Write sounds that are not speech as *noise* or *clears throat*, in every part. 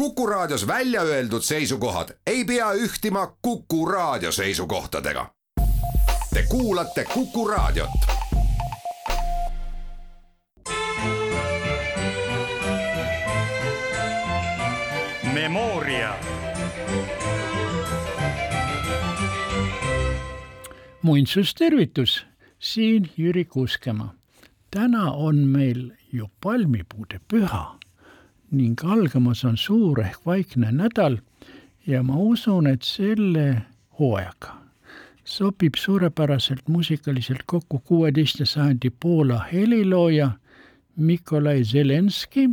Kuku Raadios välja öeldud seisukohad ei pea ühtima Kuku Raadio seisukohtadega. Te kuulate Kuku Raadiot. Memoria. muinsustervitus, siin Jüri Kuuskemaa. täna on meil ju palmipuude püha ning algamas on suur ehk vaikne nädal ja ma usun, et selle hooajaga sobib suurepäraselt muusikaliselt kokku kuueteistkümnenda sajandi Poola helilooja Mikolai Zelenski,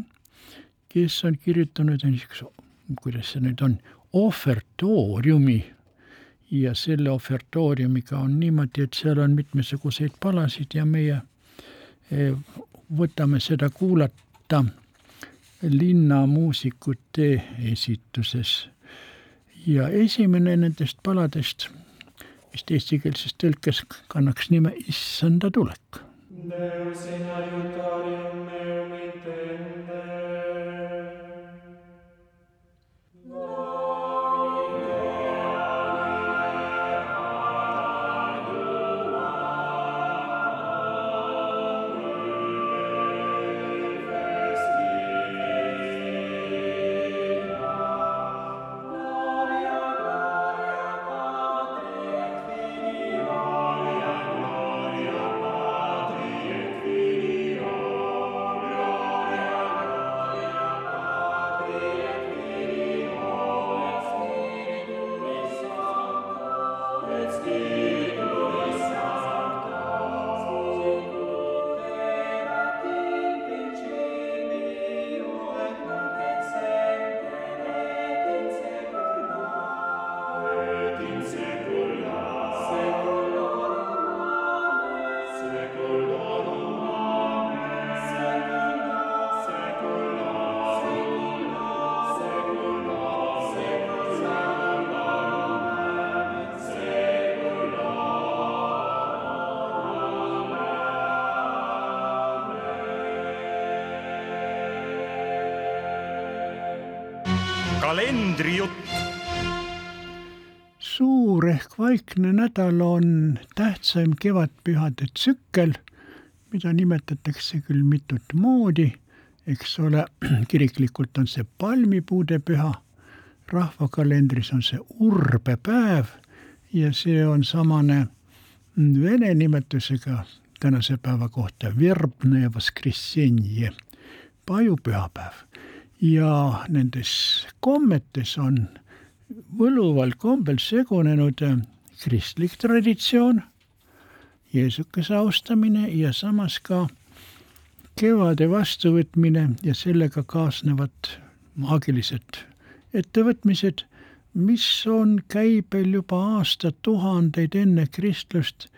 kes on kirjutanud niisuguse, kuidas see nüüd on, ohvertooriumi ja selle ofertooriumiga on niimoodi, et seal on mitmesuguseid palasid ja meie eh, võtame seda kuulata linnamuusikute esituses. ja esimene nendest paladest vist eestikeelses tõlkes kannaks nime Issanda tulek. Deus in aiutarium meum intende. Kalendrijutt. suur ehk vaikne nädal on tähtsaim kevadpühade tsükkel, mida nimetatakse küll mitut moodi, eks ole, *clears throat* kiriklikult on see palmipuude püha, rahvakalendris on see urbepäev ja see on samane vene nimetusega tänase päeva kohta verbne voskressenje, pajupühapäev ja nendes kommetes on võluval kombel segunenud äh, kristlik traditsioon, Jeesukese austamine ja samas ka kevade vastuvõtmine ja sellega kaasnevad maagilised ettevõtmised, mis on käibel juba aastatuhandeid enne kristlust,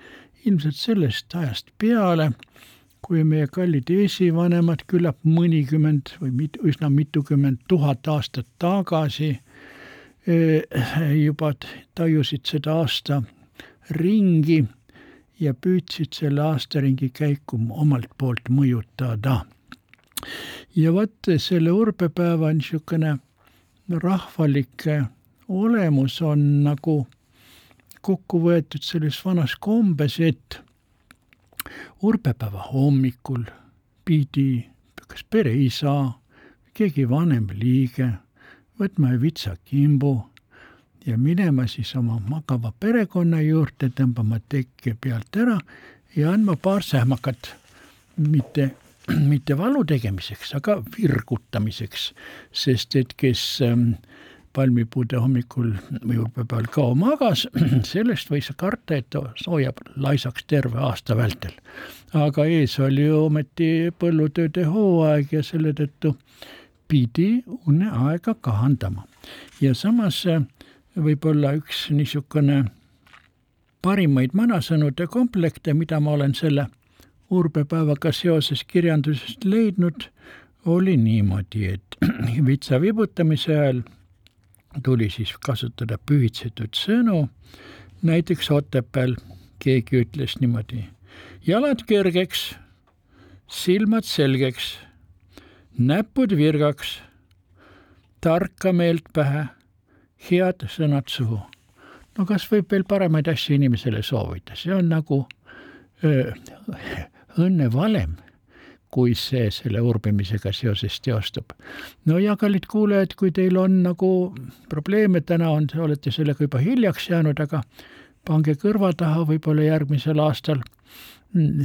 ilmselt sellest ajast peale kui meie kallid esivanemad küllap mõnikümmend või mit, üsna mitukümmend tuhat aastat tagasi eh, juba tajusid seda aasta ringi ja püüdsid selle aastaringi käiku omalt poolt mõjutada. ja vot selle urbepäeva niisugune rahvalik olemus on nagu kokku võetud selles vanas kombes, et urbepäeva hommikul pidi kas pereisa, keegi vanem liige võtma vitsakimbu ja minema siis oma magava perekonna juurde, tõmbama tekke pealt ära ja andma paar sähmakat, mitte, *clears throat* mitte valu tegemiseks, aga virgutamiseks, sest et kes ähm, palmipuude hommikul või õuepäeval kao magas, *clears throat* sellest võis karta, et ta soojab laisaks terve aasta vältel. aga ees oli ju ometi põllutööde hooaeg ja selle tõttu pidi uneaega kahandama. ja samas äh, võib-olla üks niisugune parimaid vanasõnude komplekte, mida ma olen selle urbepäevaga seoses kirjandusest leidnud, oli niimoodi, et *clears throat* vitsa vibutamise ajal tuli siis kasutada pühitsetud sõnu, näiteks Otepääl keegi ütles niimoodi, jalad kergeks, silmad selgeks, näpud virgaks, tarka meelt pähe, head sõnad suhu. no kas võib veel paremaid asju inimesele soovida, see on nagu öö, õnnevalem kui see selle urbimisega seoses teostub. no ja kallid kuulajad, kui teil on nagu probleeme, täna on, olete sellega juba hiljaks jäänud, aga pange kõrva taha võib-olla järgmisel aastal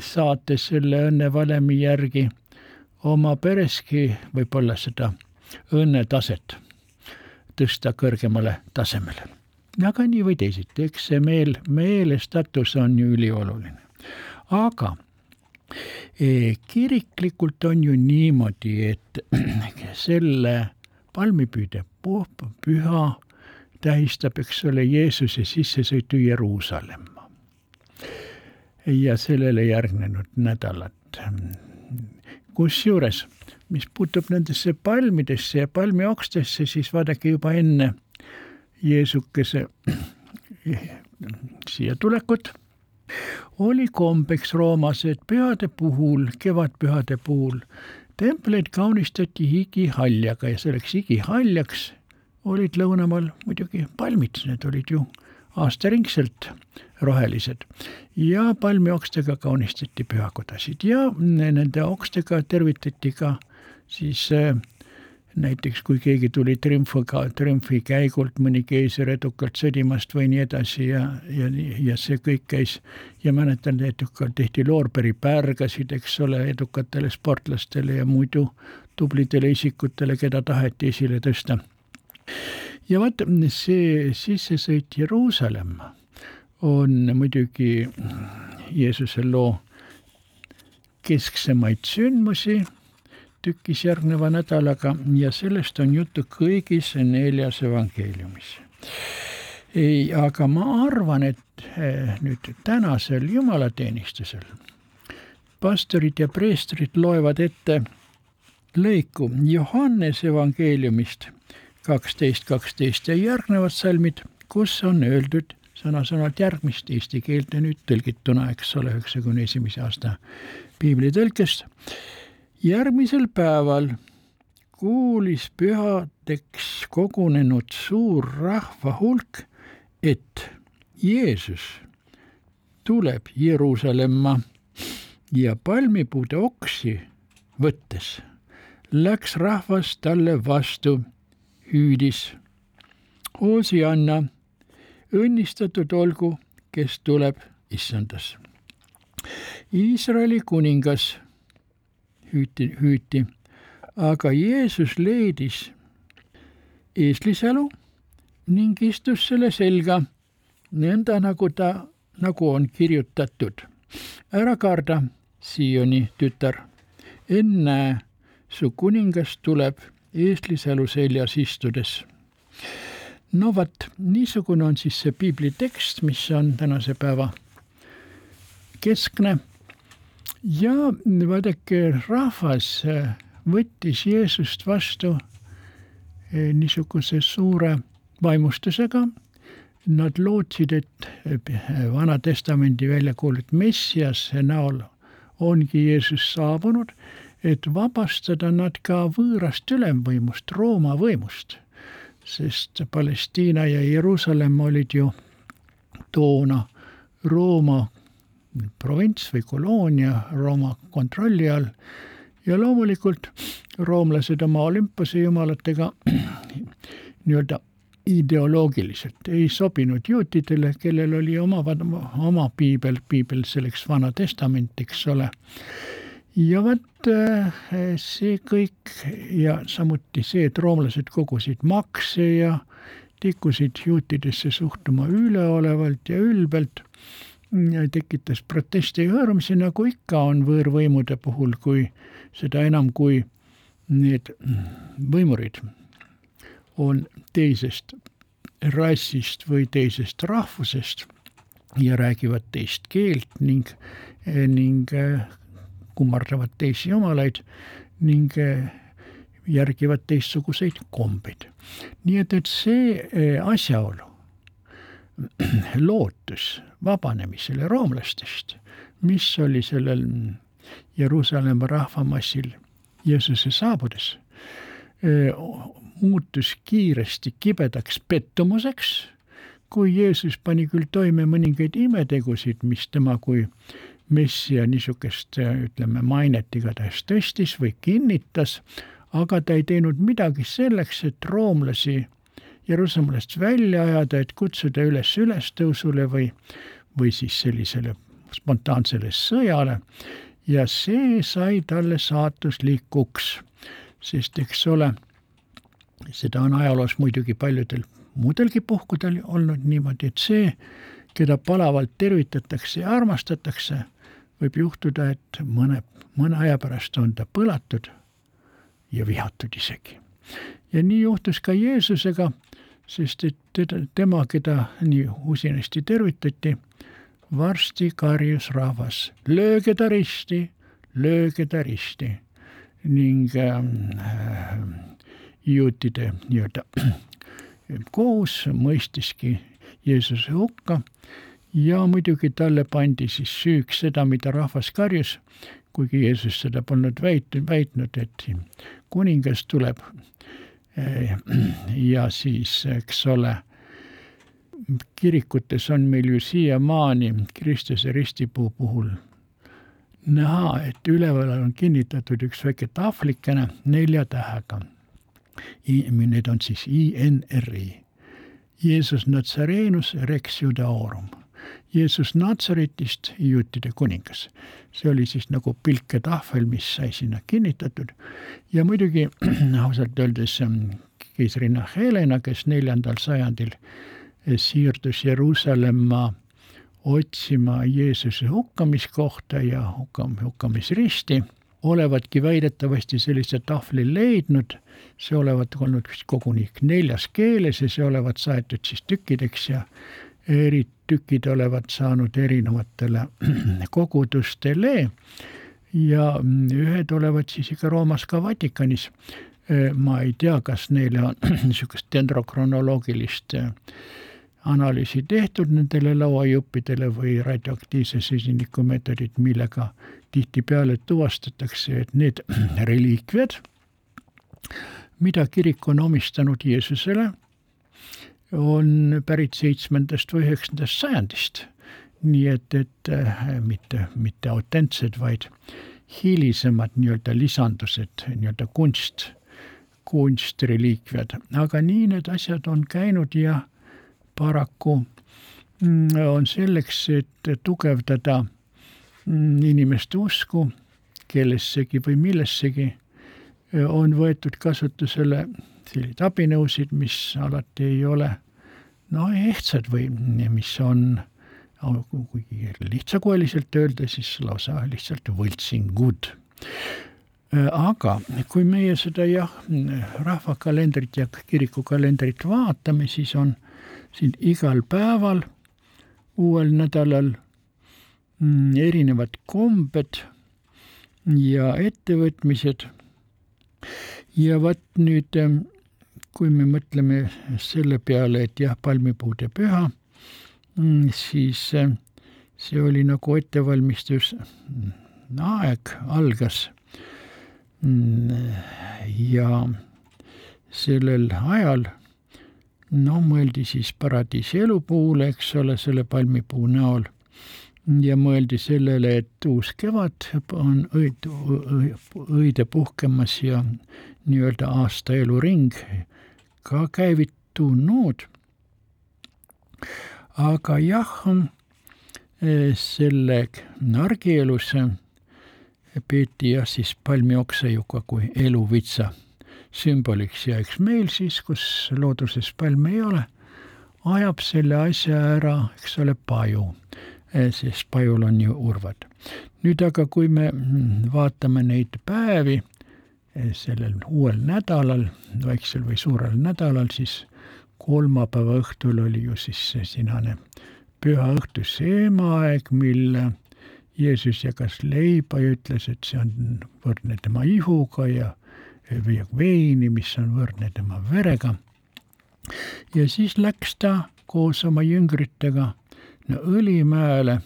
saate selle õnnevalemi järgi oma pereski võib-olla seda õnnetaset tõsta kõrgemale tasemele. aga nii või teisiti, eks see meel, meelestatus on ju ülioluline. aga kiriklikult on ju niimoodi, et *clears throat* selle palmipüüde püha tähistab, eks ole, Jeesuse sissesõitu Jeruusalemma ja sellele järgnenud nädalat. kusjuures, mis puutub nendesse palmidesse ja palmiokstesse, siis vaadake juba enne Jeesukese *clears throat* siia tulekut oli kombeks Roomas, et pühade puhul, kevadpühade puhul templeid kaunistati higihaljaga ja selleks higihaljaks olid lõunamaal muidugi palmid, need olid ju aastaringselt rohelised. Ja palmiokstega kaunistati pühakodasid. Ja nende okstega tervitati ka siis äh, näiteks kui keegi tuli triumfiga, triumfi käigult, mõni keiser edukalt sõdimast või nii edasi ja, ja, ja see kõik käis ja mäletan, edukalt tehti loorberipärgasid, eks ole, edukatele sportlastele ja muidu tublidele isikutele, keda taheti esile tõsta. ja vaat see sissesõit Jeruusalemma on muidugi Jeesuse loo kesksemaid sündmusi tükis järgneva nädalaga ja sellest on juttu kõigis neljas evangeeliumis. ei, aga ma arvan, et eh, nüüd tänasel jumalateenistusel pastorid ja preestrid loevad ette lõiku Johannese evangeeliumist kaksteist, kaksteist ja järgnevad salmid, kus on öeldud sõna-sõnalt järgmist eesti keelde nüüd tõlgituna, eks ole, üheksakümne esimese aasta piiblitõlkest järgmisel päeval kuulis pühadeks kogunenud suur rahva hulk, et Jeesus tuleb Jeruusalemma ja palmipuude oksi võttes läks rahvas talle vastu, hüüdis. Hoosianna, õnnistatud olgu, kes tuleb issandas. Iisraeli kuningas hüüti, hüüti. aga Jeesus leidis eestlisälu ning istus selle selga, nõnda nagu ta, nagu on kirjutatud. ära karda, Sioni tütar, ennäe, su kuningas tuleb eestlisälu seljas istudes. no vot, niisugune on siis see piiblitekst, mis on tänase päeva keskne ja vaadake, rahvas äh, võttis Jeesust vastu äh, niisuguse suure vaimustusega. Nad lootsid, et äh, Vana-testamendi välja kuulutud Messiase näol ongi Jeesus saabunud, et vabastada nad ka võõrast ülemvõimust, Rooma võimust, sest Palestiina ja Jeruusalemm olid ju toona Rooma provints või koloonia Rooma kontrolli all ja loomulikult roomlased oma olümpose jumalatega *clears throat* nii-öelda ideoloogiliselt ei sobinud juutidele, kellel oli oma, oma piibel, piibel selleks Vana Testament, eks ole. ja vot eh, see kõik ja samuti see, et roomlased kogusid makse ja tikkusid juutidesse suhtuma üleolevalt ja ülbelt tekitas protesti ja hõõrumisi, nagu ikka on võõrvõimude puhul, kui seda enam, kui need võimurid on teisest rassist või teisest rahvusest ja räägivad teist keelt ning, ning kummardavad teisi jumalaid ning järgivad teistsuguseid kombeid. nii et, et see asjaolu *clears throat* lootus vabanemisele roomlastest, mis oli sellel Jeruusalemma rahvamassil Jeesuse saabudes. muutus kiiresti kibedaks pettumuseks, kui Jeesus pani küll toime mõningaid imetegusid, mis tema kui messia niisugust, ütleme, mainet igatahes tõstis või kinnitas, aga ta ei teinud midagi selleks, et roomlasi Jeruusalemmast välja ajada, et kutsuda üles ülestõusule või, või siis sellisele spontaansele sõjale ja see sai talle saatuslikuks, sest eks ole, seda on ajaloos muidugi paljudel muudelgi puhkudel olnud niimoodi, et see, keda palavalt tervitatakse ja armastatakse, võib juhtuda, et mõne, mõne aja pärast on ta põlatud ja vihatud isegi. ja nii juhtus ka Jeesusega, sest et teda, tema, keda nii usinasti tervitati, varsti karjus rahvas, lööge ta risti, lööge ta risti ning äh, juutide nii-öelda *clears throat* kohus mõistiski Jeesuse hukka ja muidugi talle pandi siis süüks seda, mida rahvas karjus, kuigi Jeesus seda polnud väit-, väitnud, et kuningas tuleb. Äh, *clears throat* ja siis, eks ole kirikutes on meil ju siiamaani Kristuse ristipuu puhul näha, et üleval on kinnitatud üks väike tahvlikene nelja tähega. Need on siis INRI. Jeesus Nazarenus Rex Judaorum. Jeesus Natsaretist juutide kuningas. see oli siis nagu pilketahvel, mis sai sinna kinnitatud ja muidugi *clears throat* ausalt öeldes keisrinna Helena, kes neljandal sajandil siirdus Jeruusalemma otsima Jeesuse hukkamiskohta ja hukkam-, hukkamisristi, olevatki väidetavasti sellise tahvli leidnud, see olevat olnud vist koguni neljas keeles ja see olevat saetud siis tükkideks ja eri tükid olevat saanud erinevatele *clears throat* kogudustele ja ühed olevat siis ikka Roomas ka Vatikanis. ma ei tea, kas neile on *clears throat* niisugust dendrokronoloogilist analüüsi tehtud nendele lauajuppidele või radioaktiivse süsiniku meetodid, millega tihtipeale tuvastatakse, et need *clears throat* reliikviad, mida kirik on omistanud Jeesusele, on pärit seitsmendast või üheksandast sajandist. nii et, et äh, mitte, mitte autentsed, vaid hilisemad nii-öelda lisandused, nii-öelda kunst, kunstreliikviad, aga nii need asjad on käinud ja paraku mm, on selleks, et tugevdada mm, inimeste usku kellessegi või millessegi, on võetud kasutusele selliseid abinõusid, mis alati ei ole no ehtsad või mis on, kuigi lihtsakoeliselt öelda, siis lausa lihtsalt võltsingud. aga kui meie seda jah, rahvakalendrit ja kirikukalendrit vaatame, siis on siin igal päeval, uuel nädalal mm, erinevad kombed ja ettevõtmised. ja vot nüüd, kui me mõtleme selle peale, et jah, palmipuude püha, mm, siis see oli nagu ettevalmistus, mm, algas. ja sellel ajal no mõeldi siis paradiisi elupuule, eks ole, selle palmipuu näol ja mõeldi sellele, et uus kevad on õid, õide puhkemas ja nii-öelda aasta eluring ka käivitunud. aga jah, selle nargielus peeti jah siis palmioksa juba kui eluvitsa sümboliks ja eks meil siis, kus looduses palme ei ole, ajab selle asja ära, eks ole, paju, eh, sest pajul on ju urvad. nüüd aga, kui me vaatame neid päevi sellel uuel nädalal, väiksel või suurel nädalal, siis kolmapäeva õhtul oli ju siis see sinane püha õhtu seemaaeg, mil Jeesus jagas leiba ja ütles, et see on võrdne tema ihuga ja viia veini, mis on võrdne tema verega. ja siis läks ta koos oma jüngritega no Õlimäele,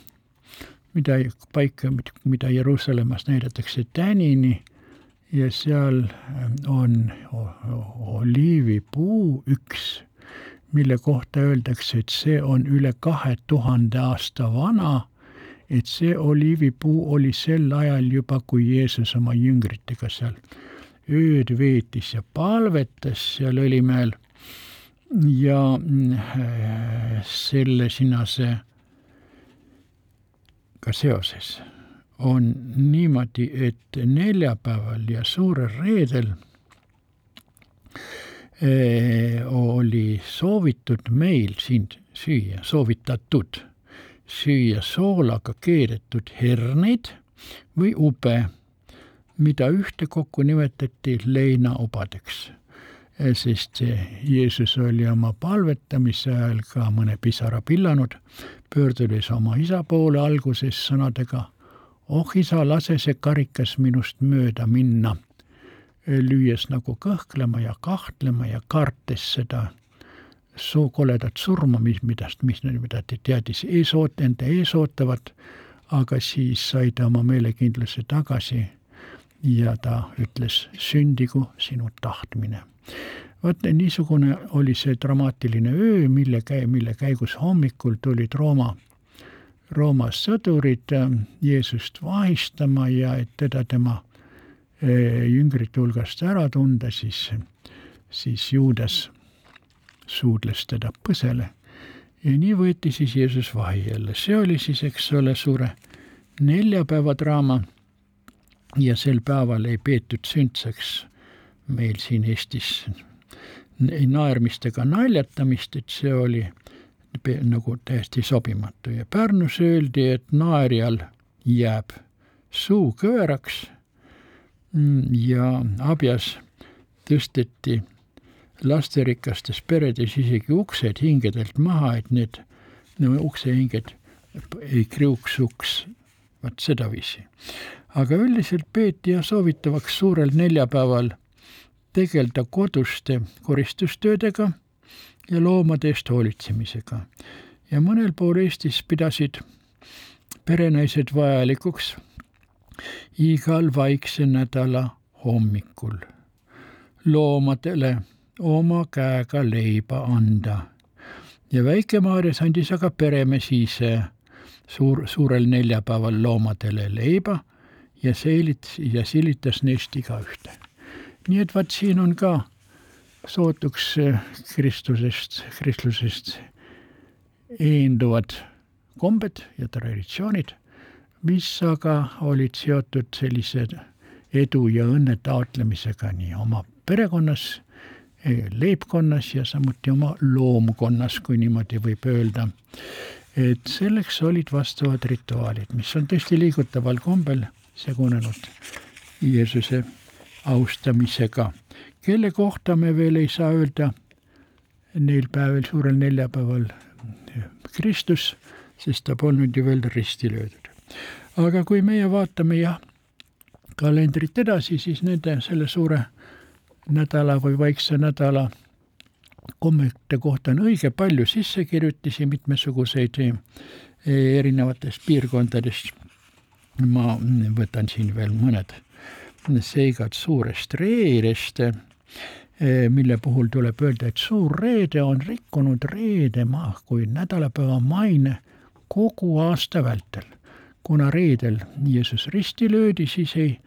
mida paika, mida Jeruusalemmas näidatakse tänini ja seal on oliivipuu üks, mille kohta öeldakse, et see on üle kahe tuhande aasta vana, et see oliivipuu oli sel ajal juba, kui Jeesus oma jüngritega seal ööd veetis ja palvetas seal Õlimäel. Ja äh, selle sinase ka seoses on niimoodi, et neljapäeval ja suurel reedel eh, oli soovitud meil siin süüa, soovitatud süüa soolaga keedetud herneid või ube, mida ühtekokku nimetati leinaobadeks. Eh, sest Jeesus oli oma palvetamise ajal ka mõne pisara pillanud, pöördudes oma isa poole alguses sõnadega oh isa, lase see karikas minust mööda minna, lüües nagu kõhklema ja kahtlema ja kartes seda soo koledat surma, mis, midast, mis, mida ta teadis ees oot-, enda ees ootavat, aga siis sai ta oma meelekindluse tagasi ja ta ütles, sündigu sinu tahtmine. vot niisugune oli see dramaatiline öö, mille käi-, mille käigus hommikul tulid Rooma Rooma sõdurid äh, Jeesust vahistama ja et teda tema äh, jüngrite hulgast ära tunda, siis, siis Juudas suudles teda põsele. ja nii võeti siis Jeesus vahi jälle, see oli siis, eks ole, suure neljapäeva draama ja sel päeval ei peetud sündsaks meil siin Eestis naermist ega naljatamist, et see oli nagu täiesti sobimatu. Ja Pärnus öeldi, et naerjal jääb suu kõveraks. Ja abjas tõsteti lasterikastes peredes isegi uksed hingedelt maha, et need no uksehinged ei kriuksuks, vot sedaviisi. aga üldiselt peeti ja soovitavaks suurel neljapäeval tegeleda koduste koristustöödega ja loomade eest hoolitsemisega. ja mõnel pool Eestis pidasid perenaised vajalikuks igal vaikse nädala hommikul loomadele oma käega leiba anda. ja Väike-Maarjas andis aga peremees ise suur, suurel neljapäeval loomadele leiba ja seelit- ja silitas neist igaühte. nii et vaat siin on ka sootuks Kristusest, kristlusest eenduvad kombed ja traditsioonid, mis aga olid seotud sellise edu ja õnne taotlemisega nii oma perekonnas, leibkonnas ja samuti oma loomkonnas, kui niimoodi võib öelda. et selleks olid vastavad rituaalid, mis on tõesti liigutaval kombel segunenud Jeesuse austamisega kelle kohta me veel ei saa öelda neil päeval, suurel neljapäeval Kristus, sest ta polnud ju veel risti löödud. aga kui meie vaatame jah, kalendrit edasi, siis nende selle suure nädala või vaikse nädala kommete kohta on õige palju sissekirjutisi, mitmesuguseid eh, erinevatest piirkondadest. ma võtan siin veel mõned seigad suurest reedest Eh, mille puhul tuleb öelda, et suur reede on rikkunud reedemaa kui nädalapäeva maine kogu aasta vältel. kuna reedel Jeesus risti löödi, siis ei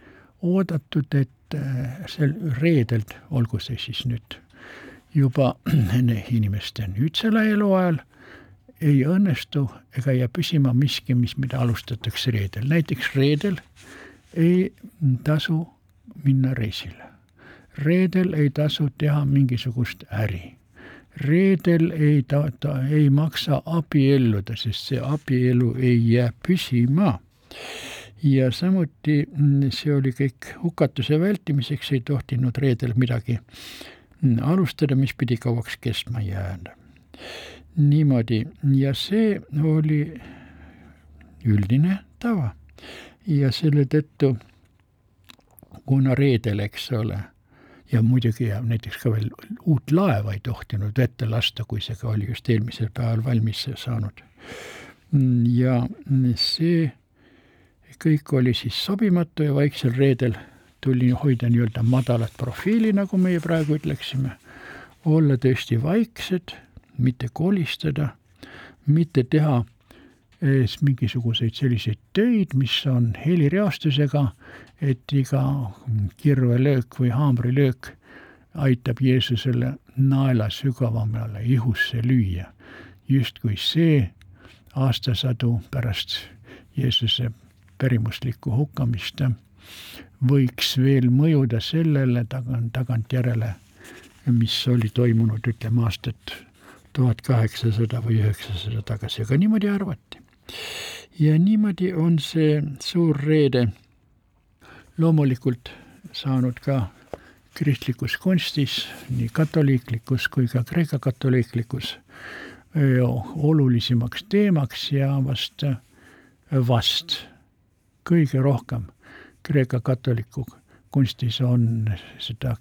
oodatud, et eh, sel reedelt, olgu see siis nüüd juba *clears throat* inimeste nüüdsele eluajal, ei õnnestu ega jää püsima miski, mis, mida alustatakse reedel. näiteks reedel ei tasu minna reisile reedel ei tasu teha mingisugust äri. reedel ei ta, ta ei maksa abielluda, sest see abielu ei jää püsima. ja samuti mm, see oli kõik hukatuse vältimiseks, ei tohtinud reedel midagi mm, alustada, mis pidi kauaks kestma jääda. niimoodi ja see oli üldine tava ja selle tõttu kuna reedel, eks ole ja muidugi ja näiteks ka veel uut laeva ei tohtinud vette lasta, kui see ka oli just eelmisel päeval valmis saanud. ja see kõik oli siis sobimatu ja vaiksel reedel tuli hoida nii-öelda madalat profiili, nagu meie praegu ütleksime, olla tõesti vaiksed, mitte kolistada, mitte teha ees mingisuguseid selliseid töid, mis on helireostusega, et iga kirvelöök või haamrilöök aitab Jeesusele naela sügavamale ihusse lüüa. justkui see aastasadu pärast Jeesuse pärimuslikku hukkamist võiks veel mõjuda sellele tagant, tagantjärele, mis oli toimunud, ütleme, aastat tuhat kaheksasada või üheksasada tagasi, aga niimoodi arvati. Ja niimoodi on see suur reede loomulikult saanud ka kristlikus kunstis, nii katoliiklikus kui ka kreeka-katoliiklikus olulisemaks teemaks ja vast, vast kõige rohkem Kreeka katoliku kunstis on seda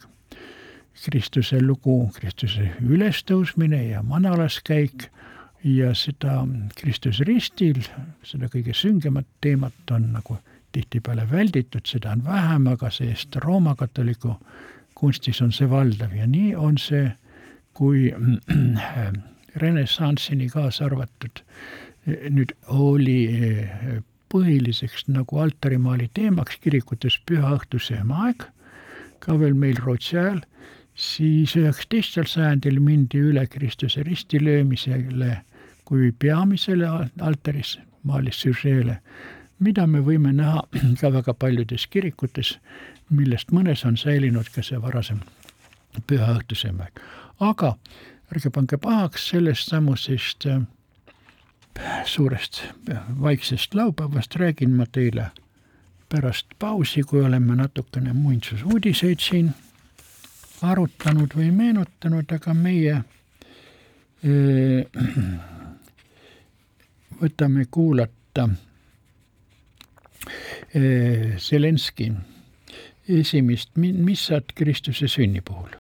Kristuse lugu, Kristuse ülestõusmine ja manalaskäik ja seda Kristuse ristil, seda kõige süngemat teemat on nagu tihtipeale välditud, seda on vähem, aga see-eest Rooma katoliku kunstis on see valdav. Ja nii on see, kui *clears throat* renessanssini kaasa arvatud nüüd oli põhiliseks nagu altarimaali teemaks kirikutes pühaõhtuse aeg, ka veel meil Rootsi ajal, siis üheksateistkümnendal sajandil mindi üle Kristuse ristilöömisele kui peamisele altaris, maalis süžeele, mida me võime näha *clears throat* ka väga paljudes kirikutes, millest mõnes on säilinud ka see varasem pühaõhtuse aeg. aga ärge pange pahaks sellest samusest äh, suurest vaiksest laupäevast räägin ma teile pärast pausi, kui oleme natukene muinsusuudiseid siin arutanud või meenutanud, aga meie äh, *clears throat* võtame kuulata äh, Zelenski esimest missat Kristuse sünni puhul.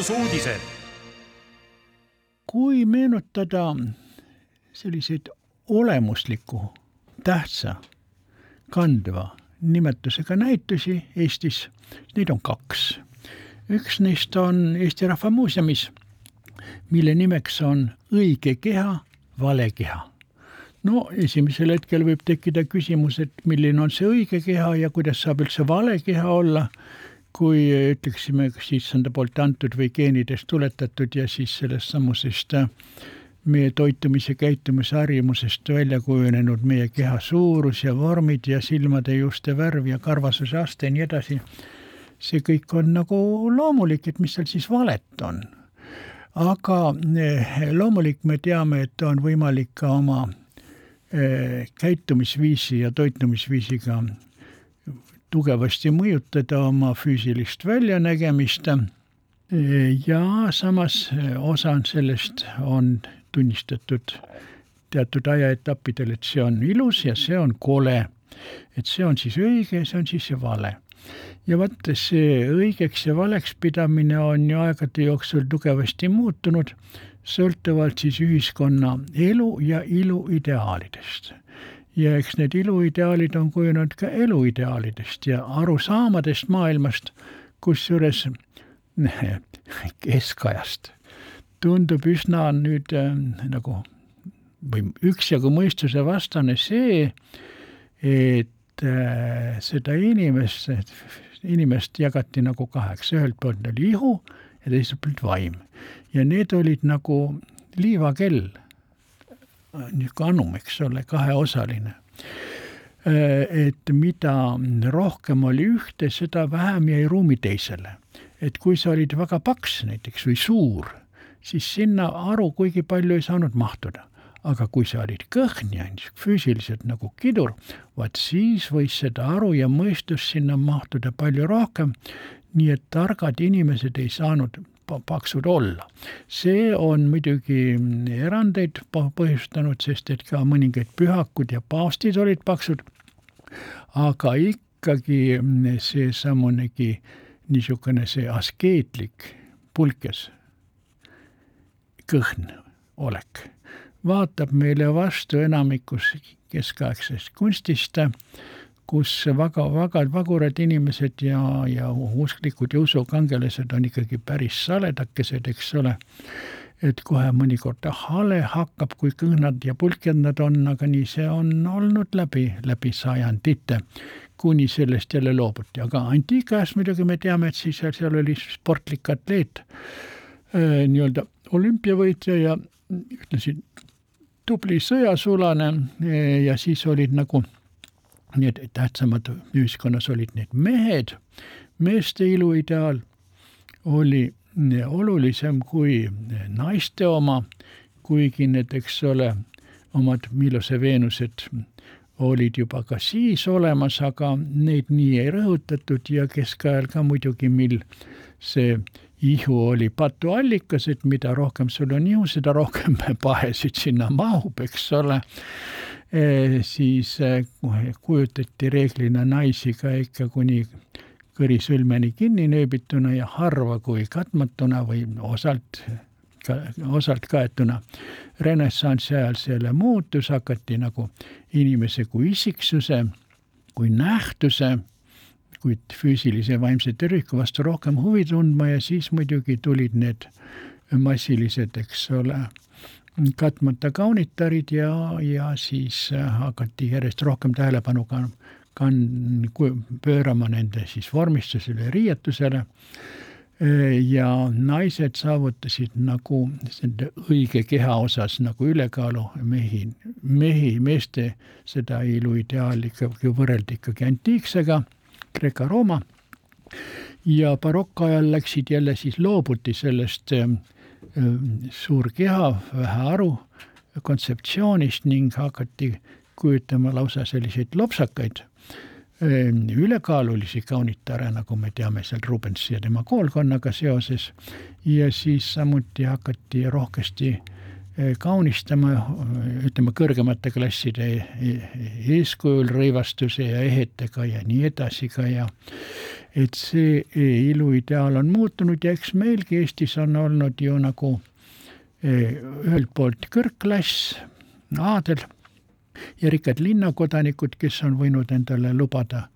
Muinsusuudised. kui meenutada selliseid olemusliku, tähtsa, kandva nimetusega näitusi Eestis, neid on kaks. üks neist on Eesti Rahva Muuseumis, mille nimeks on Õige keha, vale keha no esimesel hetkel võib tekkida küsimus, et milline on see õige keha ja kuidas saab üldse vale keha olla kui ütleksime, kas issanda poolt antud või geenidest tuletatud ja siis sellest samusest meie toitumise, käitumise harjumusest välja kujunenud meie keha suurus ja vormid ja silmade juuste värv ja karvasuse aste ja nii edasi. see kõik on nagu loomulik, et mis seal siis valet on. aga äh, loomulik me teame, et on võimalik ka oma äh, käitumisviisi ja toitumisviisiga tugevasti mõjutada oma füüsilist väljanägemist ja samas osa sellest on tunnistatud teatud ajaetappidel, et see on ilus ja see on kole. et see on siis õige ja see on siis vale. ja vot see õigeks ja valeks pidamine on ju aegade jooksul tugevasti muutunud, sõltuvalt siis ühiskonna elu ja ilu ideaalidest. Ja eks need iluideaalid on kujunenud ka eluideaalidest ja arusaamadest maailmast, kusjuures keskajast tundub üsna nüüd äh, nagu või üksjagu mõistusevastane see, et äh, seda inimest, inimest jagati nagu kaheks, ühelt poolt oli ihu ja teiselt poolt vaim. ja need olid nagu liivakell, niisugune anum, eks ole, kaheosaline. Äh, et mida rohkem oli ühte, seda vähem jäi ruumi teisele. et kui sa olid väga paks näiteks või suur, siis sinna aru kuigi palju ei saanud mahtuda aga kui sa olid kõhn ja füüsiliselt nagu kidur, vaat siis võis seda aru ja mõistust sinna mahtuda palju rohkem, nii et targad inimesed ei saanud paksud olla. see on muidugi erandeid põhjustanud, sest et ka mõningaid pühakud ja paavstid olid paksud, aga ikkagi seesamunegi niisugune see askeetlik pulkes kõhn olek vaatab meile vastu enamikus keskaegsest kunstist, kus väga, väga vagurad inimesed ja, ja usklikud ja usukangelased on ikkagi päris saledakesed, eks ole. et kohe mõnikord hale hakkab, kui kõhnad ja pulkjad nad on, aga nii see on olnud läbi, läbi sajandite, kuni sellest jälle loobuti, aga antiikajas muidugi me teame, et siis seal oli sportlik atleet, äh, nii-öelda olümpiavõitja ja ühtlasi tubli sõjasulane eh, ja siis olid nagu need tähtsamad ühiskonnas olid need mehed, meeste iluideaal oli olulisem kui naiste oma, kuigi need, eks ole, omad Milose Veenused olid juba ka siis olemas, aga neid nii ei rõhutatud ja keskajal ka muidugi, mil see ihu oli patuallikas, et mida rohkem sul on ihu, seda rohkem *laughs* pahesid sinna mahub, eks ole. Siis e, kujutati reeglina naisi ka ikka kuni kõrisõlmeni kinni nööbituna ja harva kui katmatuna või osalt ka, osalt kaetuna. renessansi ajal see jälle muutus, hakati nagu inimese kui isiksuse, kui nähtuse kuid füüsilise ja vaimse terviku vastu rohkem huvi tundma ja siis muidugi tulid need massilised, eks ole, katmata kaunitarid ja, ja siis hakati järjest rohkem tähelepanu ka kann-, pöörama nende siis vormistusele ja riietusele. Ja naised saavutasid nagu nende õige keha osas nagu ülekaalu. Mehi, mehi, meeste seda iluideaali ikkagi võrreldi ikkagi antiiksega Kreeka-Rooma. Ja barokkajal läksid jälle siis loobuti sellest äh, suur keha, vähe aru kontseptsioonist ning hakati kujutama lausa selliseid lopsakaid äh, ülekaalulisi kaunitare, nagu me teame seal Rubensi ja tema koolkonnaga seoses. Ja siis samuti hakati rohkesti äh, kaunistama, ütleme, kõrgemate klasside eeskujul rõivastuse ja ehetega ja nii edasi ka ja et see iluideaal on muutunud ja eks meilgi Eestis on olnud ju nagu eh, ühelt poolt kõrgklass, aadel ja rikkad linnakodanikud, kes on võinud endale lubada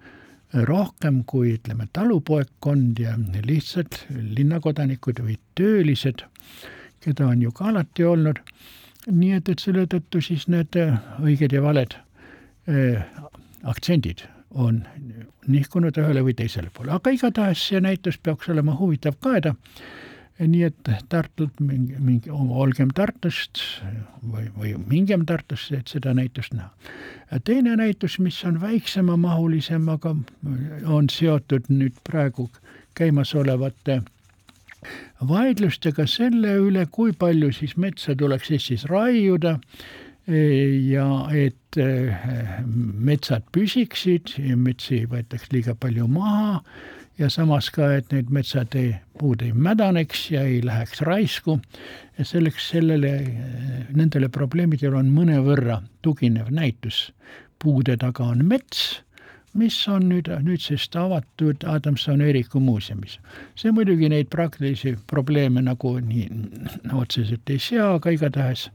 rohkem kui ütleme, talupoegkond ja lihtsalt linnakodanikud või töölised keda on ju ka alati olnud, nii et, et selle tõttu siis need äh, õiged ja valed aktsendid on nihkunud ühele või teisele poole, aga igatahes see näitus peaks olema huvitav kaeda. nii et Tartult mingi, mingi, olgem Tartust või, või mingem Tartusse, et seda näitust näha. teine näitus, mis on väiksemamahulisem, aga on seotud nüüd praegu käimasolevate vaidlustega selle üle, kui palju siis metsa tuleks Eestis raiuda ja et e, metsad püsiksid metsi ei võetaks liiga palju maha ja samas ka, et need metsad ei, puud ei mädaneks ja ei läheks raisku. ja selleks, sellele, nendele probleemidele on mõnevõrra tuginev näitus. puude taga on mets, mis on nüüd nüüdsest avatud Adamson Eeriku muuseumis. see muidugi neid praktilisi probleeme nagu nii otseselt ei sea, aga igatahes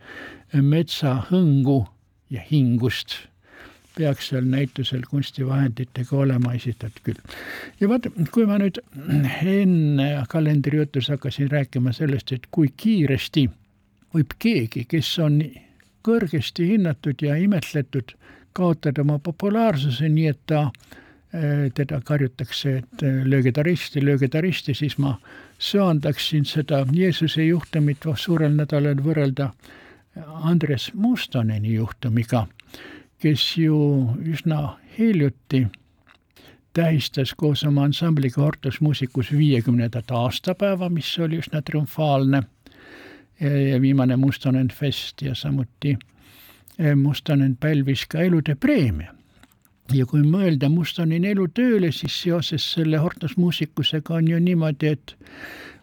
metsahõngu ja hingust peaks seal näitusel kunstivahenditega olema esitatud küll. ja vaata, kui ma nüüd enne kalendrijutus hakkasin rääkima sellest, et kui kiiresti võib keegi, kes on kõrgesti hinnatud ja imetletud, kaotada oma populaarsuse, nii et ta, eh, teda karjutakse, et eh, lööge taristi, lööge taristi, siis ma söandaksin seda Jeesuse juhtumit suurel nädalal võrrelda Andres Mustoneni juhtumiga kes ju üsna hiljuti tähistas koos oma ansambliga Hortus Musicus viiekümnendat aastapäeva, mis oli üsna triumfaalne. Viimane Mustonen fest ja samuti eh, Mustonen pälvis ka elude preemia. ja kui mõelda Mustoneni elutööle, siis seoses selle Hortus Musicusega on ju niimoodi, et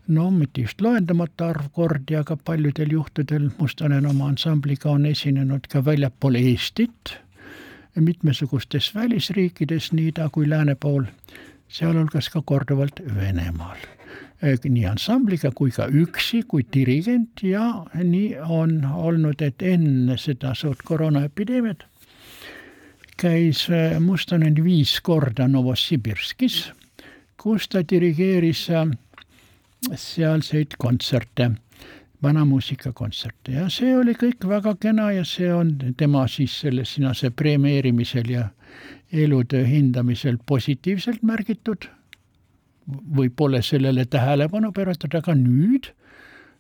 no mitte just loendamata arv kordi, aga paljudel juhtudel Mustonen oma ansambliga on esinenud ka väljapool Eestit mitmesugustes välisriikides, nii ida kui lääne pool, sealhulgas ka korduvalt Venemaal. Nii ansambliga kui ka üksi kui dirigent ja nii on olnud, et enne seda suurt koroonaepideemiat käis Mustonen viis korda Novosibirskis, kus ta dirigeeris sealseid kontserte vanamuusikakontserte ja see oli kõik väga kena ja see on tema siis selle Sinase premeerimisel ja elutöö hindamisel positiivselt märgitud või pole sellele tähelepanu pööratud, aga nüüd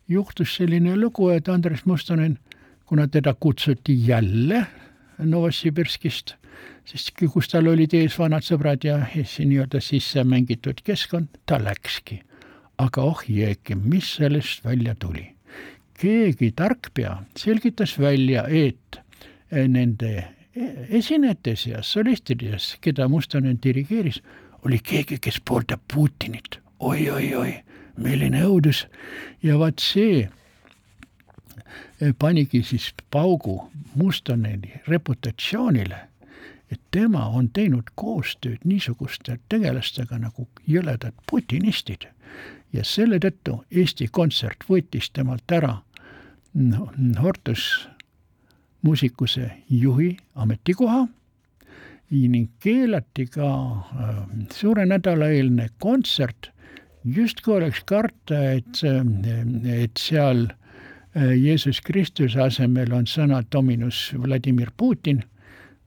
juhtus selline lugu, et Andres Mustonen, kuna teda kutsuti jälle Novosibirskist, sest kus tal olid ees vanad sõbrad ja nii-öelda sisse mängitud keskkond, ta läkski. aga oh jeeki, mis sellest välja tuli keegi tarkpea selgitas välja, et nende esinejate seas, solistide seas, keda Mustonen dirigeeris, oli keegi, kes pooldab Putinit. Oi,. oi-oi-oi, milline õudus. Ja vaat see panigi siis paugu Mustoneni reputatsioonile, et tema on teinud koostööd niisuguste tegelastega nagu jõledad putinistid. Ja selle tõttu Eesti Kontsert võttis temalt ära Hortus muusikuse juhi ametikoha ning keelati ka äh, suure nädala eelne kontsert, justkui oleks karta, et, et seal äh, Jeesus Kristuse asemel on sõna Dominus Vladimir Putin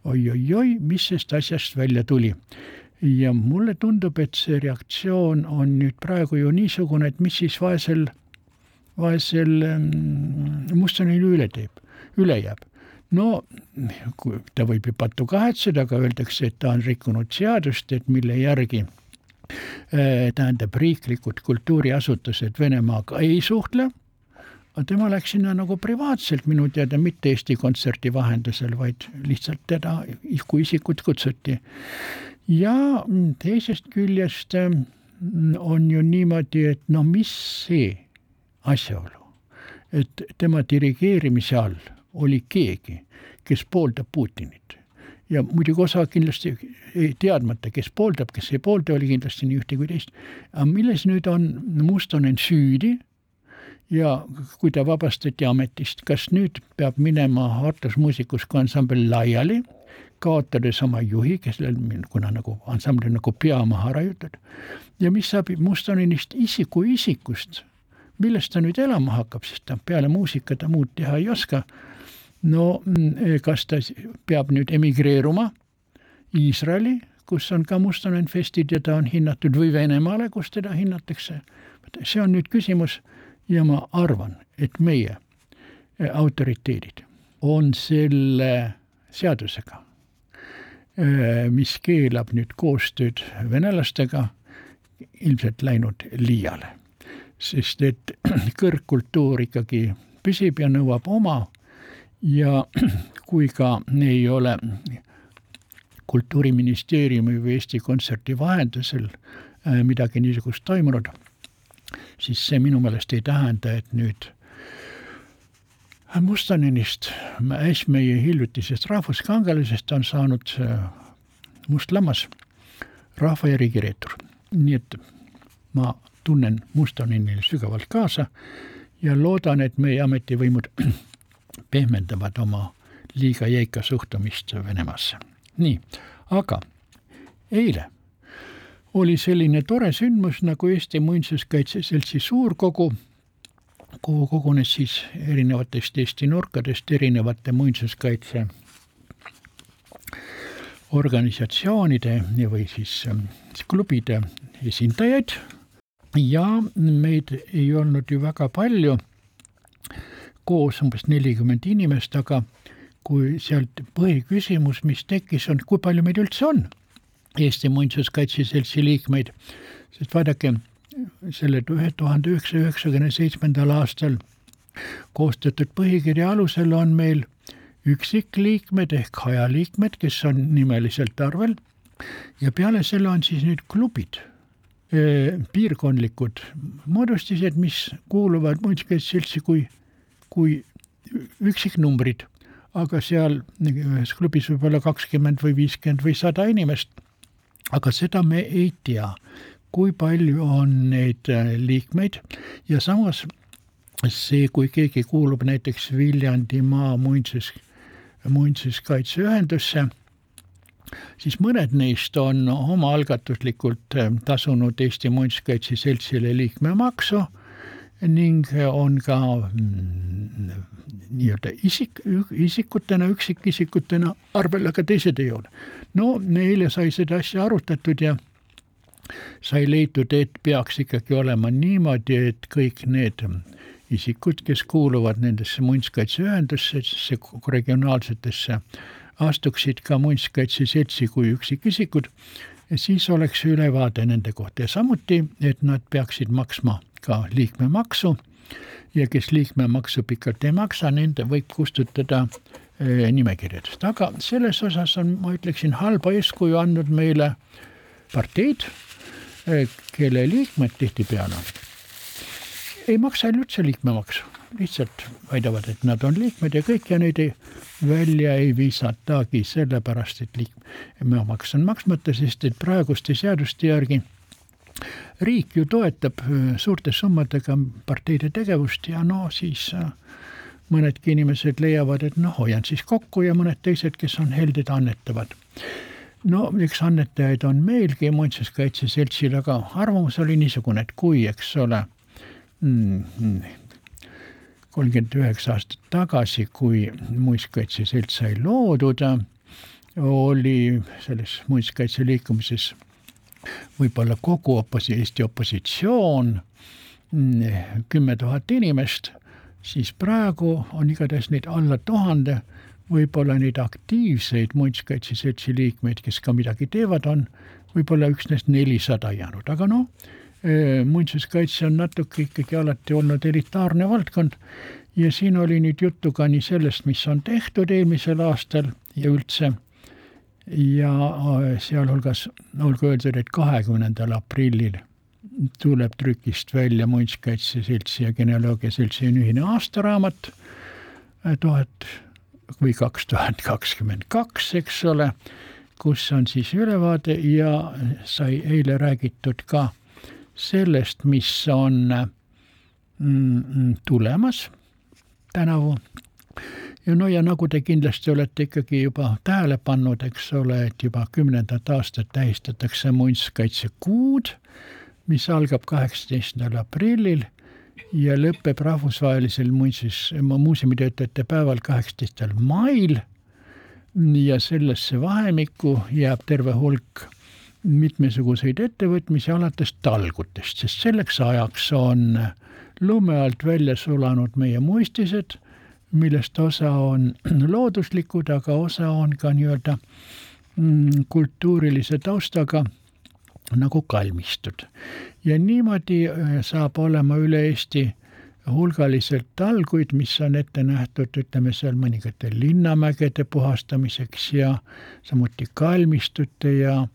oi,. oi-oi-oi, mis sellest asjast välja tuli. ja mulle tundub, et see reaktsioon on nüüd praegu ju niisugune, et mis siis vaesel vaesel mm, Mustonil üle teeb, üle jääb. No ta võib ju pattu kahetseda, aga öeldakse, et ta on rikkunud seadust, et mille järgi äh, tähendab, riiklikud kultuuriasutused Venemaaga ei suhtle, aga tema läks sinna nagu privaatselt minu teada, mitte Eesti Kontserdi vahendusel, vaid lihtsalt teda kui isikut kutsuti. ja teisest küljest mm, on ju niimoodi, et no mis see asjaolu, et tema dirigeerimise all oli keegi, kes pooldab Putinit ja muidugi osa kindlasti teadmata, kes pooldab, kes ei poolda, oli kindlasti nii ühte kui teist. aga milles nüüd on Mustonen süüdi ja kui ta vabastati ametist, kas nüüd peab minema Artus Muusikus kui ansambel laiali, kaotades oma juhi, kellel, kuna nagu ansambli nagu pea maha raiutud, ja mis saab Mustonenist isiku isikust millest ta nüüd elama hakkab, sest ta peale muusika ta muud teha ei oska. No mm, kas ta peab nüüd emigreeruma Iisraeli, kus on ka Mustonen festid ja ta on hinnatud või Venemaale, kus teda hinnatakse. see on nüüd küsimus ja ma arvan, et meie eh, autoriteedid on selle seadusega, eh, mis keelab nüüd koostööd venelastega, ilmselt läinud liiale sest et *clears throat* kõrgkultuur ikkagi püsib ja nõuab oma ja *clears throat* kui ka ei ole kultuuriministeeriumi või Eesti Kontserdi vahendusel äh, midagi niisugust toimunud, siis see minu meelest ei tähenda, et nüüd Mustanenist, meie hiljutisest rahvuskangelasest on saanud must lammas rahva erikireetur. nii et ma tunnen Mustonenile sügavalt kaasa ja loodan, et meie ametivõimud *clears throat* pehmendavad oma liiga jäika suhtumist Venemaasse. nii, aga eile oli selline tore sündmus nagu Eesti Muinsuskaitse Seltsi suurkogu, kuhu kogunes siis erinevatest Eesti nurkadest erinevate muinsuskaitse organisatsioonide või siis klubide esindajaid ja meid ei olnud ju väga palju, koos umbes nelikümmend inimest, aga kui sealt põhiküsimus, mis tekkis, on, kui palju meid üldse on, Eesti Muinsuskaitse Seltsi liikmeid, sest vaadake, selle tuhande üheksasaja üheksakümne seitsmendal aastal koostatud põhikirja alusel on meil üksikliikmed ehk hajaliikmed, kes on nimeliselt arvel. Ja peale selle on siis nüüd klubid piirkondlikud moodustised, mis kuuluvad muinsuskaitseseltsi kui, kui üksiknumbrid, aga seal ühes klubis võib olla kakskümmend või viiskümmend või sada inimest. aga seda me ei tea, kui palju on neid äh, liikmeid ja samas see, kui keegi kuulub näiteks Viljandimaa muinsus, muinsuskaitseühendusse siis mõned neist on omaalgatuslikult eh, tasunud Eesti Muinsuskaitse Seltsile liikmemaksu ning on ka mm, nii-öelda isik, isikutena, üksikisikutena arvel, aga teised ei ole. no eile sai seda asja arutatud ja sai leitud, et peaks ikkagi olema niimoodi, et kõik need isikud, kes kuuluvad nendesse muinsuskaitseühendustesse, regionaalsetesse astuksid ka muinsuskaitse seltsi kui üksikisikud, siis oleks ülevaade nende kohta ja samuti, et nad peaksid maksma ka liikmemaksu. Ja kes liikmemaksu pikalt ei maksa, nende võib kustutada eh, nimekirjadest, aga selles osas on, ma ütleksin, halba eeskuju andnud meile parteid, eh, kelle liikmed tihtipeale ei maksa üldse liikmemaksu. Lihtsalt väidavad, et nad on liikmed ja kõik ja neid ei, välja ei viisatagi, sellepärast et liikmemaks on maksmata, sest et praeguste seaduste järgi riik ju toetab suurte summadega parteide tegevust ja no siis mõnedki inimesed leiavad, et noh, hoian siis kokku ja mõned teised, kes on helded, annetavad. no eks annetajaid on meilgi Muinsuskaitse Seltsil, aga arvamus oli niisugune, et kui, eks ole mm kolmkümmend üheksa aastat tagasi, kui muinsuskaitse selts sai loodud, oli selles muinsuskaitse liikumises võib-olla kogu oposi-, Eesti opositsioon, kümme tuhat inimest, siis praegu on igatahes neid alla tuhande, võib-olla neid aktiivseid muinsuskaitse seltsi liikmeid, kes ka midagi teevad, on võib-olla üksnes nelisada jäänud, aga noh, muinsuskaitse on natuke ikkagi alati olnud elitaarne valdkond ja siin oli nüüd juttu ka nii sellest, mis on tehtud eelmisel aastal ja üldse ja sealhulgas olgu öeldud, et kahekümnendal aprillil tuleb trükist välja Muinsuskaitse Seltsi ja Genealoogia Seltsi ühine aastaraamat tuhat või kaks tuhat kakskümmend kaks, eks ole, kus on siis ülevaade ja sai eile räägitud ka sellest, mis on mm, tulemas tänavu. Ja no ja nagu te kindlasti olete ikkagi juba tähele pannud, eks ole, et juba kümnendat aastat tähistatakse muinsuskaitsekuud, mis algab kaheksateistkümnendal aprillil ja lõpeb rahvusvahelisel muinsus, muuseumitöötajate päeval kaheksateistkümnendal mail. ja sellesse vahemikku jääb terve hulk mitmesuguseid ettevõtmisi alates talgutest, sest selleks ajaks on lume alt välja sulanud meie muistised, millest osa on *clears throat* looduslikud, aga osa on ka nii-öelda mm, kultuurilise taustaga nagu kalmistud. ja niimoodi äh, saab olema üle Eesti hulgaliselt talguid, mis on ette nähtud, ütleme seal mõningate linnamägede puhastamiseks ja samuti kalmistute ja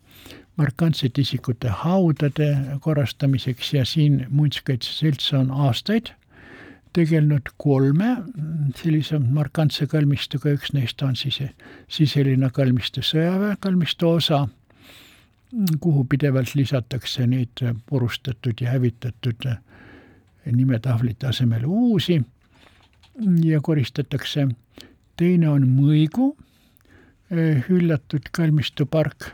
markantsete isikute haudade korrastamiseks ja siin Muinsuskaitse Selts on aastaid tegelenud kolme sellise markantse kalmistuga, üks neist on siis siseline kalmistu, sõjaväe kalmistu osa kuhu pidevalt lisatakse neid purustatud ja hävitatud nimetahvlite asemel uusi ja koristatakse. teine on Mõigu hüljatud kalmistupark,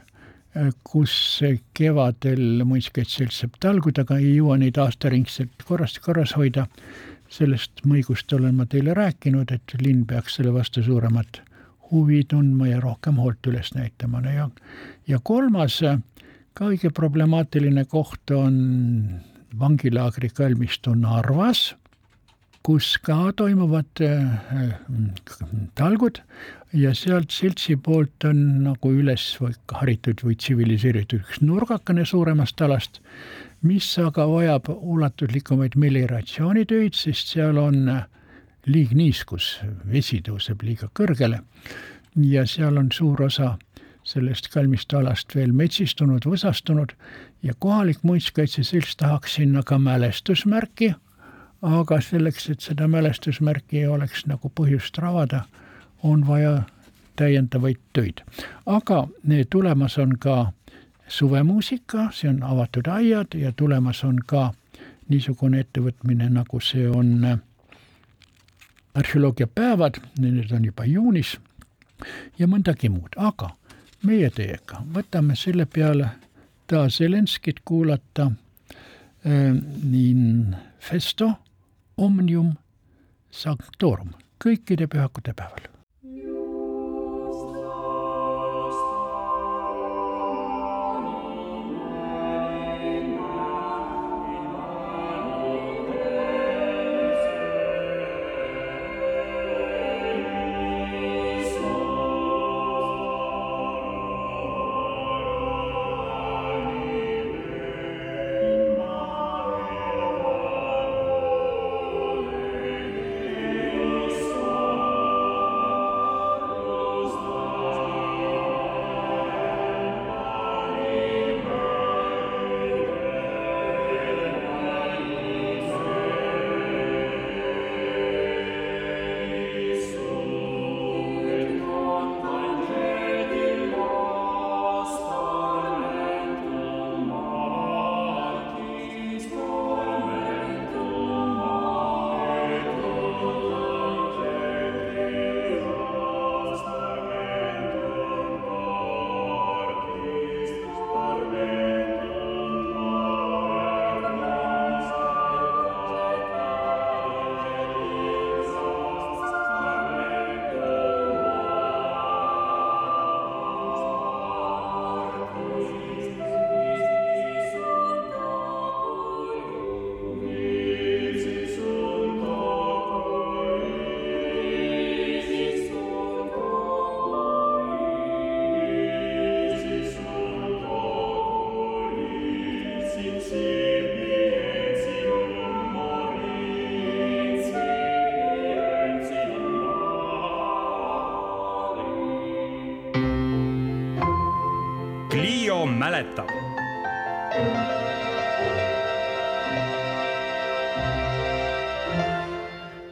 kus kevadel muinsuskaitseselts saab talguda, aga ei jõua neid aastaringselt korras, korras hoida. Sellest Mõigust olen ma teile rääkinud, et linn peaks selle vastu suuremat huvi tundma ja rohkem hoolt üles näitama, ja, ja kolmas kõige problemaatiline koht on vangilaagri kalmistu Narvas, kus ka toimuvad äh, talgud ja sealt seltsi poolt on nagu üles või haritud või tsiviliseeritud üks nurgakene suuremast alast, mis aga vajab ulatuslikumaid melioratsioonitöid, sest seal on liigniiskus, vesi tõuseb liiga kõrgele ja seal on suur osa sellest kalmistu alast veel metsistunud, võsastunud ja kohalik muinsuskaitseselts tahaks sinna ka mälestusmärki, aga selleks, et seda mälestusmärki oleks nagu põhjust ravada, on vaja täiendavaid töid. aga tulemas on ka suvemuusika, see on avatud aiad ja tulemas on ka niisugune ettevõtmine, nagu see on arheoloogiapäevad, need on juba juunis ja mõndagi muud, aga meie teiega võtame selle peale taas Zelenskit kuulata äh, in festo omnium sanctorum kõikide pühakute päeval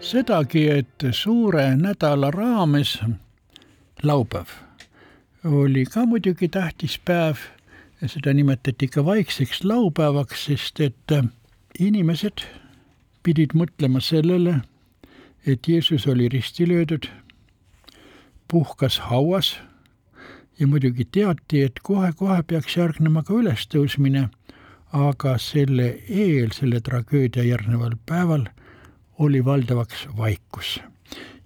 sedagi, et suure nädala raames laupäev oli ka muidugi tähtis päev. Seda nimetati ka vaikseks laupäevaks, sest et inimesed pidid mõtlema sellele, et Jeesus oli risti löödud, puhkas hauas. Ja muidugi teati, et kohe-kohe peaks järgnema ka ülestõusmine, aga selle eel, selle tragöödia järgneval päeval oli valdavaks vaikus.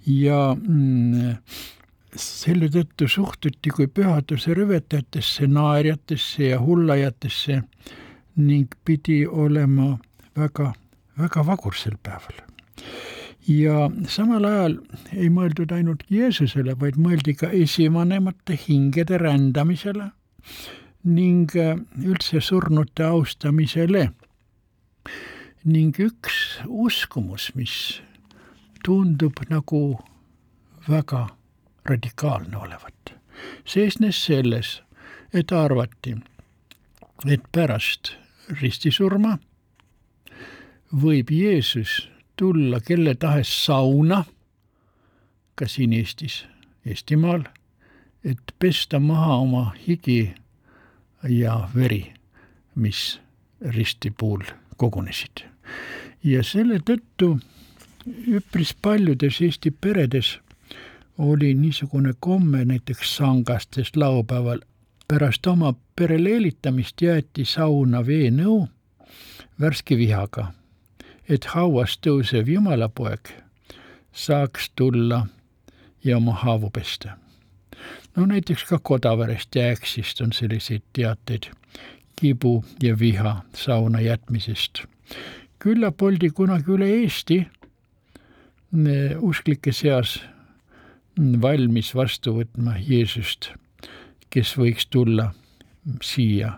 ja mm, selle tõttu suhtuti kui pühaduse rüvetajatesse, naerjatesse ja hullajatesse ning pidi olema väga, väga vagur sel päeval ja samal ajal ei mõeldud ainult Jeesusele, vaid mõeldi ka esivanemate hingede rändamisele ning üldse surnute austamisele. Ning üks uskumus, mis tundub nagu väga radikaalne olevat, seisnes selles, et arvati, et pärast ristisurma võib Jeesus tulla kelle tahes sauna, ka siin Eestis, Eestimaal, et pesta maha oma higi ja veri, mis risti puhul kogunesid. Ja selle tõttu üpris paljudes Eesti peredes oli niisugune komme näiteks sangastes laupäeval pärast oma pere leelitamist jäeti sauna veenõu värske vihaga, et hauas tõusev jumalapoeg saaks tulla ja oma haavu pesta. no näiteks ka Kodaverest ja Äksist on selliseid teateid kibu ja viha sauna jätmisest. Küllap oldi kunagi üle Eesti usklike seas valmis vastu võtma Jeesust, kes võiks tulla siia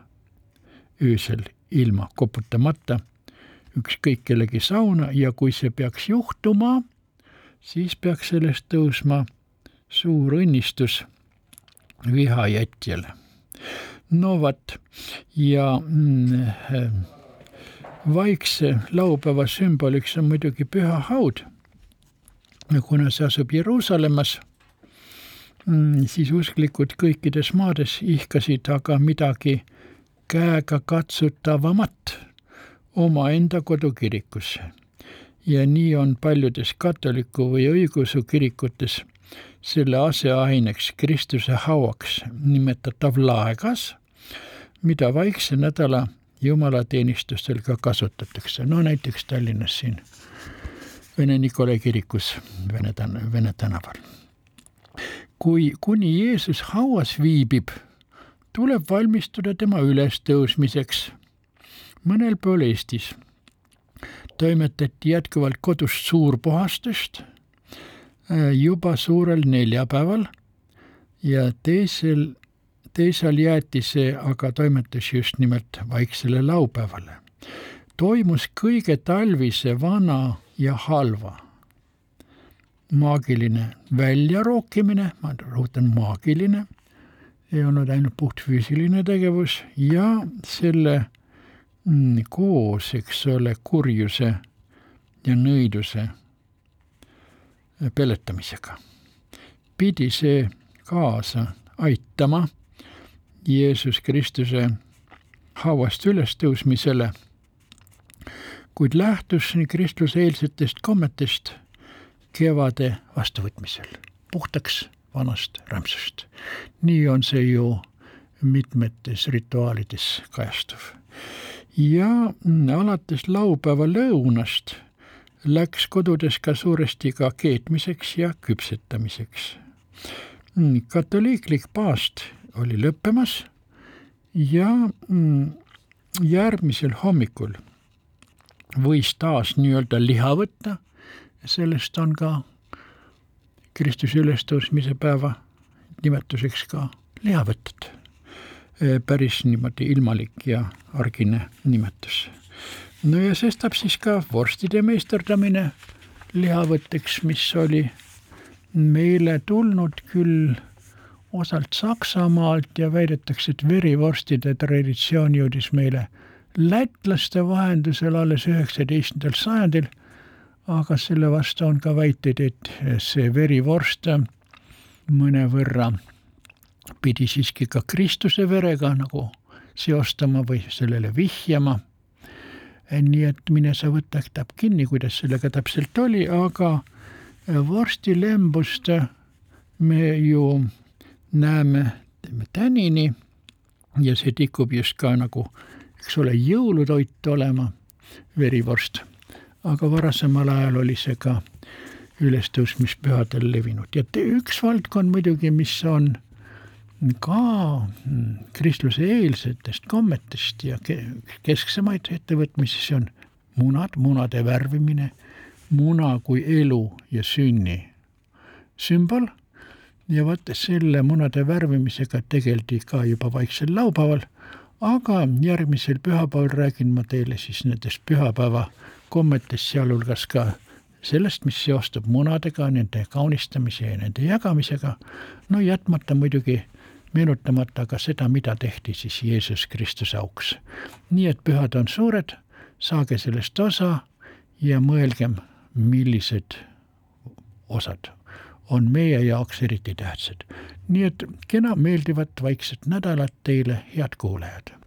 öösel ilma koputamata ükskõik kellegi sauna ja kui see peaks juhtuma, siis peaks sellest tõusma suur õnnistus vihajätjale. no vot ja mm, vaikse laupäeva sümboliks on muidugi püha haud kuna see asub Jeruusalemmas, mm, siis usklikud kõikides maades ihkasid aga midagi käega katsutavamat omaenda kodukirikusse. ja nii on paljudes katoliku või õigeusu kirikutes selle aseaineks Kristuse hauaks nimetatav laegas, mida vaikse nädala jumalateenistustel ka kasutatakse, no näiteks Tallinnas siin Vene Nikolai kirikus Vene tän-, Vene tänaval. kui kuni Jeesus hauas viibib, tuleb valmistuda tema ülestõusmiseks. mõnel pool Eestis toimetati jätkuvalt kodust suurpuhastust äh, juba suurel neljapäeval ja teisel, teisel jäeti see aga toimetus just nimelt vaiksele laupäevale. toimus kõige talvise vana ja halva. maagiline väljarookimine, ma rõhutan maagiline, ei olnud ainult puhtfüüsiline tegevus ja selle mm, koos, eks ole, kurjuse ja nõiduse peletamisega. pidi see kaasa aitama Jeesus Kristuse hauast ülestõusmisele kuid lähtus nii kristluseelsetest kommetest kevade vastuvõtmisel, puhtaks vanast rämpsust. nii on see ju mitmetes rituaalides kajastuv. ja alates laupäeva lõunast läks kodudes ka suuresti ka keetmiseks ja küpsetamiseks. katoliiklik paast oli lõppemas ja mm, järgmisel hommikul võis taas nii-öelda liha võtta, sellest on ka Kristuse ülestõusmise päeva nimetuseks ka lihavõtted. päris niimoodi ilmalik ja argine nimetus. no ja sestap siis ka vorstide meisterdamine lihavõtteks, mis oli meile tulnud küll osalt Saksamaalt ja väidetakse, et verivorstide traditsioon jõudis meile lätlaste vahendusel alles üheksateistkümnendal sajandil, aga selle vastu on ka väiteid, et see verivorst mõnevõrra pidi siiski ka Kristuse verega nagu seostama või sellele vihjama. nii et mine sa võta täp kinni, kuidas sellega täpselt oli, aga vorstilembust me ju näeme tänini. Ja see tikub just ka nagu eks ole, jõulutoit olema, verivorst, aga varasemal ajal oli see ka ülestõusmispühadel levinud. Ja üks valdkond muidugi, mis on ka mm, kristluse eelsetest kommetest ja kesksemaid ettevõtmisi, see on munad, munade värvimine, muna kui elu ja sünni sümbol ja vot selle munade värvimisega tegeldi ka juba vaiksel laupäeval aga järgmisel pühapäeval räägin ma teile siis nendest pühapäeva kommetest, sealhulgas ka sellest, mis seostub munadega, nende kaunistamise ja nende jagamisega, no jätmata muidugi meenutamata ka seda, mida tehti siis Jeesus Kristuse auks. nii et pühad on suured, saage sellest osa ja mõelgem, millised osad on meie jaoks eriti tähtsad. nii et kena meeldivat vaikset nädalat teile, head kuulajad